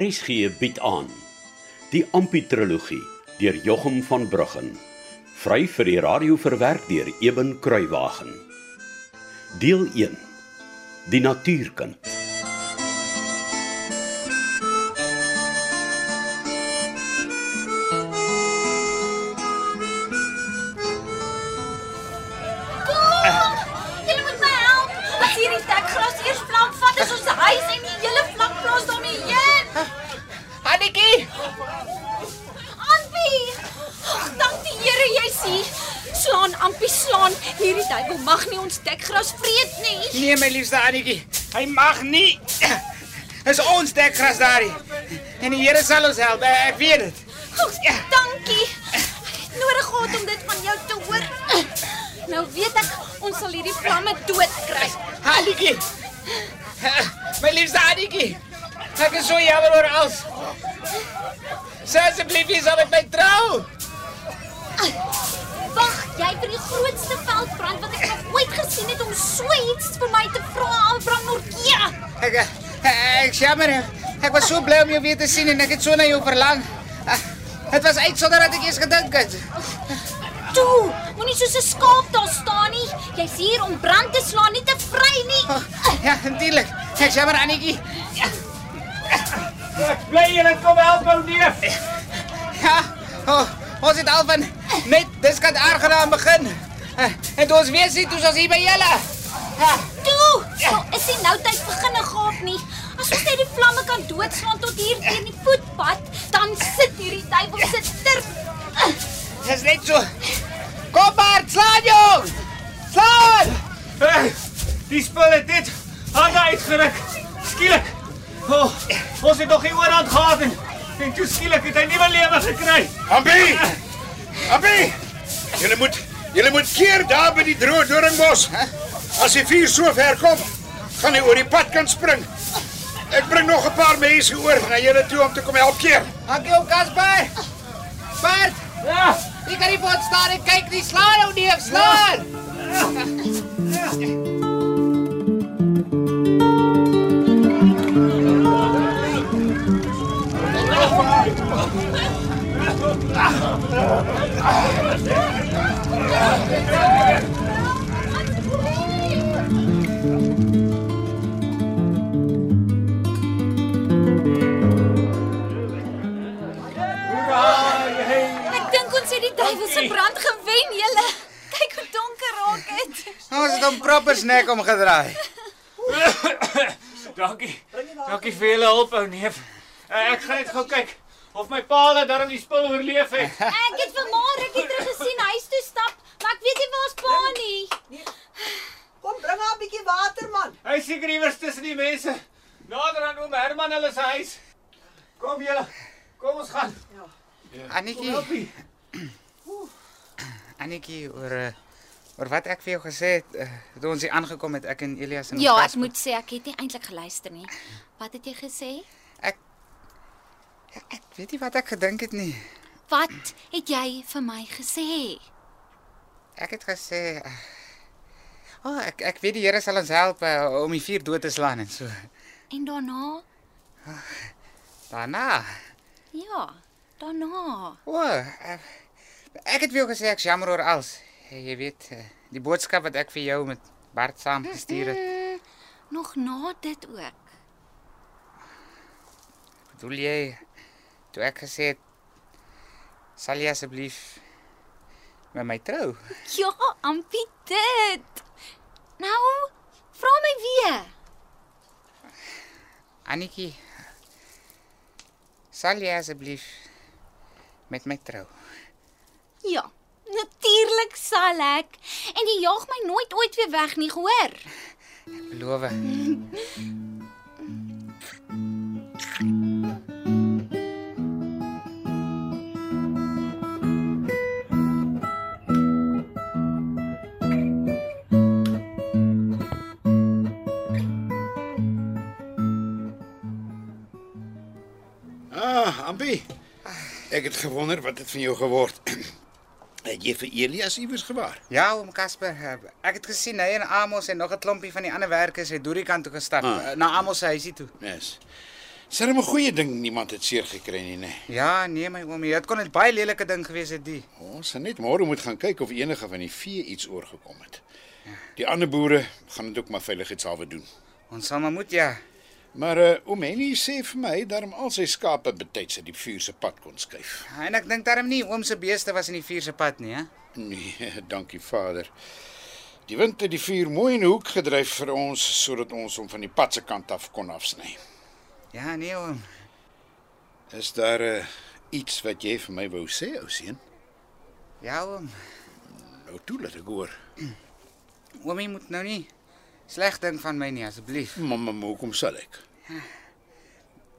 RSG bied aan die Amputrologie deur Jochum van Bruggen. Vry vir die radio verwerk deur Eben Kruiwagen. Deel 1. Die natuurkind. Duiwel mag nie ons dekgras vreet nie. nee my liefste Annetjie, hy mag nie. Dis ons dekgras daarin. En die Here sal ons help, eh, ek weet dit. Ag, dankie. Ek het nodig gehad om dit van jou te hoor. Nou weet ek ons sal hierdie vlamme dood kry. Annetjie. My liefste Annetjie. Ek is so jammer oor alles. Sê asseblief jy sal met my Ek ek, jammer. Ek was so bly om jou weer te sien en ek het so na jou verlang. Dit was uit sonder dat ek eers gedink het. Toe, moenie soos 'n skaap daar staan nie. Jy's hier om brand te slaan, nie te vry nie. Oh, ja, natuurlik. Ek jammer Annetjie. Ek bly julle kom help ou neef. Ja, oh, ons het al van net dis kan aangenaam begin. Eh, En toe ons weer sien, toe ons hier by julle. Ja, Nou is die nou tyd beginne gaap nie. As ons net die vlamme kan doodslaan tot hier teen die voetpad, dan sit hierdie duiwel sit ter dis net so. Kom maar, slaan jou. Slaan! Hey, die spul het dit hande uitgeruk. Skielik. Oh, ons het nog nie oorhand gehad en, en toe skielik het hy nuwe lewe gekry. Ambi! Ambi! Julle moet julle moet keer daar by die droë doringbos. As die vuur so ver kom, gaan hy oor die pad kan spring. Ek bring nog 'n paar mense oor na julle toe om te kom help keer. Dankie ou Kasper. Bert, Ja, jy kan nie voor staan en kyk nie. Slaan nou neef, slaan. Ek ons het duiwel se brand gewen, julle. Kyk hoe donker raak dit. Ons het hom proper snek omgedraai. dankie. Dankie vir julle hulp ou neef. Eh, Ek gaan net gou kyk of my pa hulle darm die spul oorleef het. Ek het vir maar ek het terug gesien huis toe stap, maar ek weet nie waar's pa nie. Kom bring haar 'n bietjie water man. Hy is seker iewers tussen die mense. Nader aan oom Herman hulle se huis. Kom julle. Kom ons gaan. Annetjie, nie. Annetjie oor eh, oor wat ek vir jou gesê het, eh, toe ons hier aangekom het ek en Elias en Ja, ek moet sê ek het nie eintlik geluister nie. Wat het jy gesê? Ja, ek weet nie wat ek gedink het nie. Wat het jy vir my gesê? Ek het gesê eh, O, oh, ek ek weet die Here sal ons help uh, om die vuur dood te slaan en so. En daarna? Daarna. Ja, daarna. O, oh, uh, ek het vir jou gesê ek is jammer oor alles. Jy weet, uh, die boodskap wat ek vir jou met Bart saam gestuur het. Mm, nog na dit ook. Bedoel jy toe ek gesê het sal jy asseblief met my trou? Ja, ampie dit. Nou, vra my weer. Annetjie. Sal jy asseblief met my trou? Ja, natuurlik sal ek. En jy jaag my nooit ooit weer weg nie, gehoor? Beloof. Ah, Ambi. Ek het gewonder wat het van jou geword. Het jy vir Elias iewers gewaar? Ja, oom Casper, eh, ek het gesien hy en Amos en nog 'n klompie van die ander werkers het deur die kant toe gestap Ah. ah. na Amos se huisie toe. Yes. Dis 'n goeie ding niemand het seer gekry nie, nê. Ja, nee my oomie, dit kon 'n baie lelike ding gewees het die. Ons gaan net môre moet gaan kyk of enige van die vee iets oorgekom het. Die ander boere gaan dit ook maar veiligheidshalwe doen. Ons sal maar moet ja. Maar uh, oom Henny sê vir my daarom al sy skape betyds uit die vuur se pad kon skuif. En ek dink daarom nie oom se beeste was in die vuur se pad nie, hè? Nee, dankie Vader. Die wind het die vuur mooi in 'n hoek gedryf vir ons sodat ons hom van die pad se kant af kon afsny. Ja, nee oom. Is daar uh, iets wat jy vir my wou sê, ou seun? Ja oom. Nou toe laat ek hoor. Oomie moet nou nie sleg dink van my nie asseblief. Mamma, hoekom sal ek?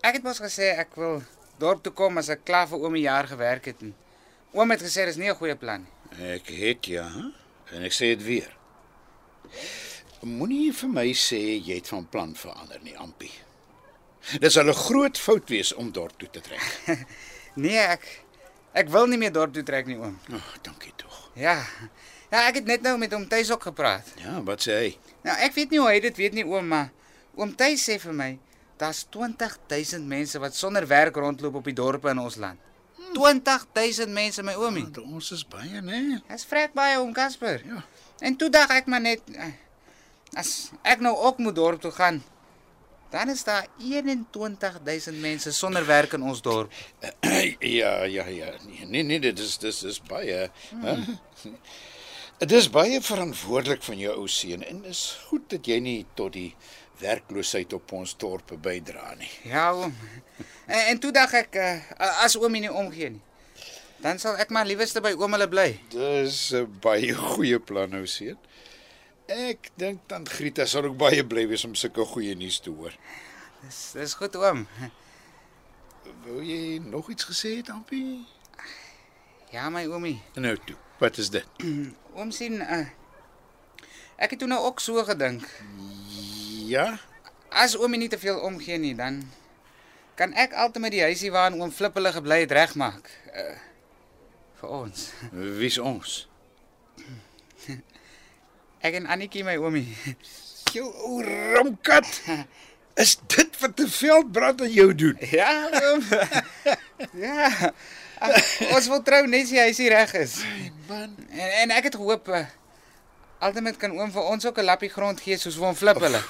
Ek het mos gesê ek wil dorp toe kom as ek klaar vir oomie jaar gewerk het. En oom het gesê dis nie 'n goeie plan nie. Ek het ja, en ek sê dit weer. Moenie vir my sê jy het van plan verander nie, Ampie. Dit sal 'n groot fout wees om dorp toe te trek. Nee, ek ek wil nie meer dorp toe trek nie oom. Ag, oh, dankie tog. Ja. Ja, ek het net nou met hom tuis ook gepraat. Ja, wat sê hy? Nou, ek weet nie hoe hy dit weet nie oom, maar oom tuis sê vir my daar's 20000 mense wat sonder werk rondloop op die dorpe in ons land. 20000 mense my oomie. Want ons is baie, né? Dis vrek baie oom Casper. Ja. En toe dink ek maar net eh, as ek nou ook moet dorp toe gaan, dan is daar 21000 mense sonder werk in ons dorp. ja, ja, ja. Nee, nee, nee, dit is dis is baie. Hè? Dit is baie verantwoordelik van jou ou seun en is goed dat jy nie tot die werkloosheid op ons dorpe bydra nie. Ja oom. En, en toe dink ek eh, as oom nie omgee nie, dan sal ek maar liewerste by oom hulle bly. Dis 'n baie goeie plan ou seun. Ek dink dan Grieta sal ook baie bly wees om sulke goeie nuus te hoor. Dis dis goed oom. Wou jy nog iets gesê het, Ampie? Ja my oomie. Nou toe. Wat is dit? Oom sien uh, ek het toe nou ook so gedink. Ja. As oom nie te veel omgee nie, dan kan ek altyd met die huisie waarin oom Flip hulle gebly het regmaak. Uh, vir ons. Wie's ons? Ek en Annetjie my oomie. Jou ou ramkat. Is dit wat 'n veldbrand aan jou doen? Ja, oom. ja. Ons wil trou net as die huisie reg is. Man, En, en ek het gehoop uh, altyd kan oom vir ons ook 'n lappie grond gee soos oom Flip hulle.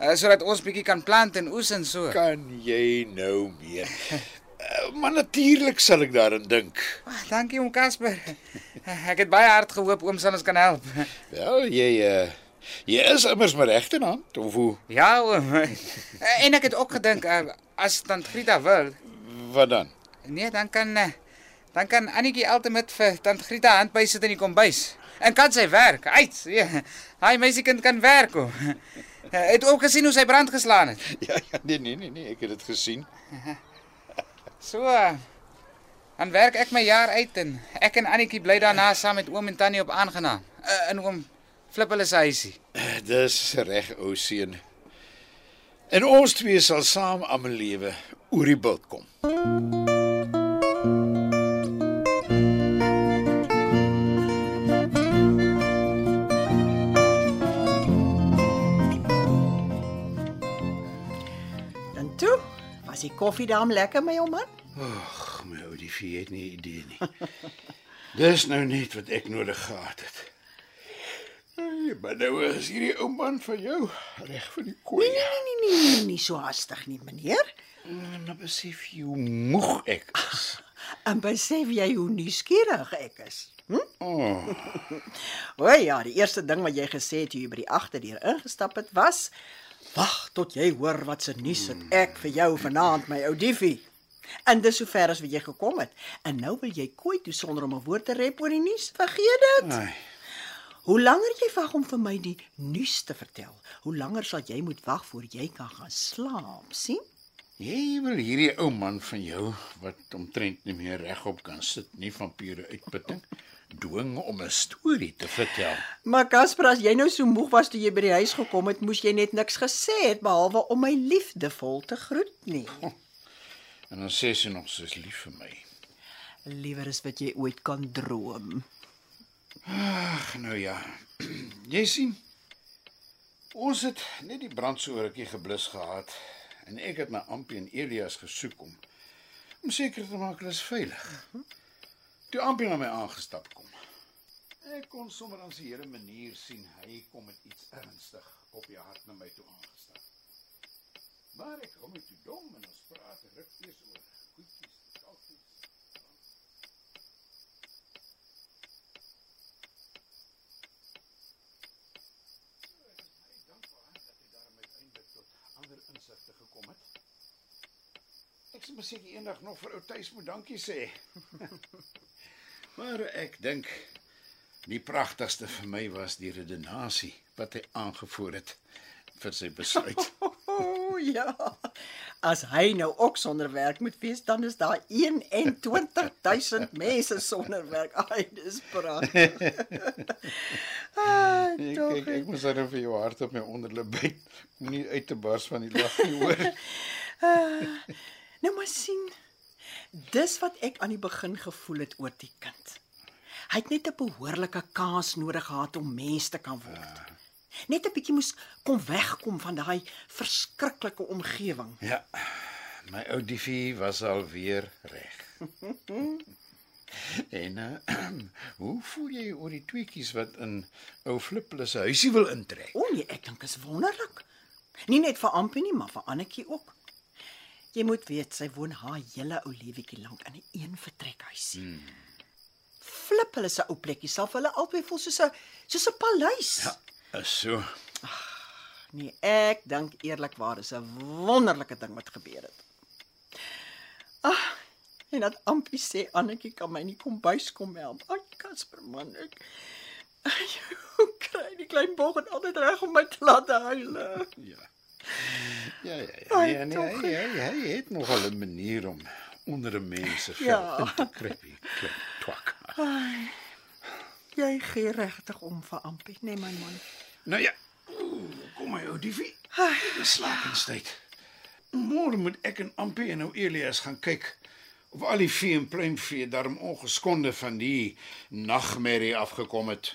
Uh, sodat ons bietjie kan plant en oes en so. kan jy nou meer? Uh, maar natuurlik sal ek daaraan dink. Ah, dankie oom Casper. Ek het baie hard gehoop oom sal ons kan help. Wel, jy uh, jy is immers my regterhand of hoe? Ja oom. En ek het ook gedink uh, as tant Grieta wil, Wat dan? nee, dan kan uh, dan kan Annetjie altyd vir tant Grieta hand by sit in die kombuis. En kan sy werk. Uit. Ja. Hy meisiekind kan werk. Oom. Uh, het ook gesien hoe sy brand geslaan het. Ja, ja, nee, nee, nee, nee, ek het dit gesien. So. Uh, dan werk ek my jaar uit en ek en Annetjie bly daarna saam met oom en tannie op aangenaam. In oom Flip hulle se huisie. Dis reg, ou seun. En ons twee sal saam aan 'n lewe oor die bult kom. En die koffiedaam lekker my ou man? Ag, my ou, die vie het nie idee nie. Dis nou net wat ek nodig gehad het. Hey, maar nou is hierdie ou man van jou reg vir die kooi. Nee, nee, nee, nee, nie so hastig nie, meneer. Nou besef jy hoe moeg ek is. En besef jy hoe nuuskierig ek is? Hm? Oh, O ja, die eerste ding wat jy gesê het toe jy by die agterdeur ingestap het was: "Wag tot jy hoor wat se nuus het ek vir jou vanaand, my ou diefie." En dis sover as wat jy gekom het. En nou wil jy kooi toe sonder om 'n woord te rep oor die nuus. Vergeet dit. ai. Hoe langer jy wag om vir my die nuus te vertel, hoe langer sal jy moet wag voor jy kan gaan slaap, sien? Jy wil hierdie ou man van jou wat omtrent nie meer regop kan sit nie van pure uitputting dwing om 'n storie te vertel. Maar Casper, as jy nou so moeg was toe jy by die huis gekom het, moes jy net niks gesê het behalwe om my liefdevol te groet nie. En dan sê sy nog sy's lief vir my. Liewer as wat jy ooit kan droom. Ag, nou ja. Jy sien, ons het net die brand so rukkie geblus gehad en ek het na Ampie en Elias gesoek om om seker te maak hulle is veilig. Toe Ampie na my aangestap kom. Ek kon sommer aan sy hele manier sien hy kom met iets ernstig op die hart na my toe aangestap. Maar ek hom toe dom en ons praat ruk eers oor goedjies, kalkies. ander insigte gekom het. Ek sal seker eendag nog vir ou Tuis moet dankie sê. maar ek dink die pragtigste vir my was die redenasie wat hy aangevoer het vir sy besluit. O oh, ja. As hy nou ook sonder werk moet wees, dan is daar 21000 mense sonder werk. Ai, dis pragtig. ah, Ek tog. ek, ek moet dan vir jou hart op my onderlip byt. Moenie uit te bars van die lag nie hoor. Nou maar sien. Dis wat ek aan die begin gevoel het oor die kind. Hy het net 'n behoorlike kans nodig gehad om mens te kan word. Net 'n bietjie moes kom wegkom van daai verskriklike omgewing. Ja. My ou diefie was al weer reg. en uh, hoe voel jy oor die tweetjies wat in ou Flippel se huisie wil intrek? O nee, ek dink is wonderlik. Nie net vir Ampie nie, maar vir Annetjie ook. Jy moet weet sy woon haar hele ou lewetjie lank in 'n een vertrekhuisie. Hmm. Flip hulle se ou plekkie vir hulle albei voel soos 'n soos 'n paleis. Ja, is so. Nee, ek dink eerlikwaar is 'n wonderlike ding wat gebeur het. Ag, en dat Ampie sê Annetjie kan my nie kom bys kom help. Ag, Casper man, ek hoe kry die klein boggel altyd reg om my te laat huil? Ja. Ja, ja, ja. Ai, Nee, nee, tog. hy, hy, hy het nogal 'n manier om onder 'n mens se vel Ja. in te kruip, klein twak. Ai. Jy gee regtig om vir Ampie, nee my man. Nou ja. Kom my ou diefie. Dis slaapenstyd. Môre moet ek en Ampie en ou Elias gaan kyk of al die vee en pluimvee darm ongeskonde van die nagmerrie afgekom het.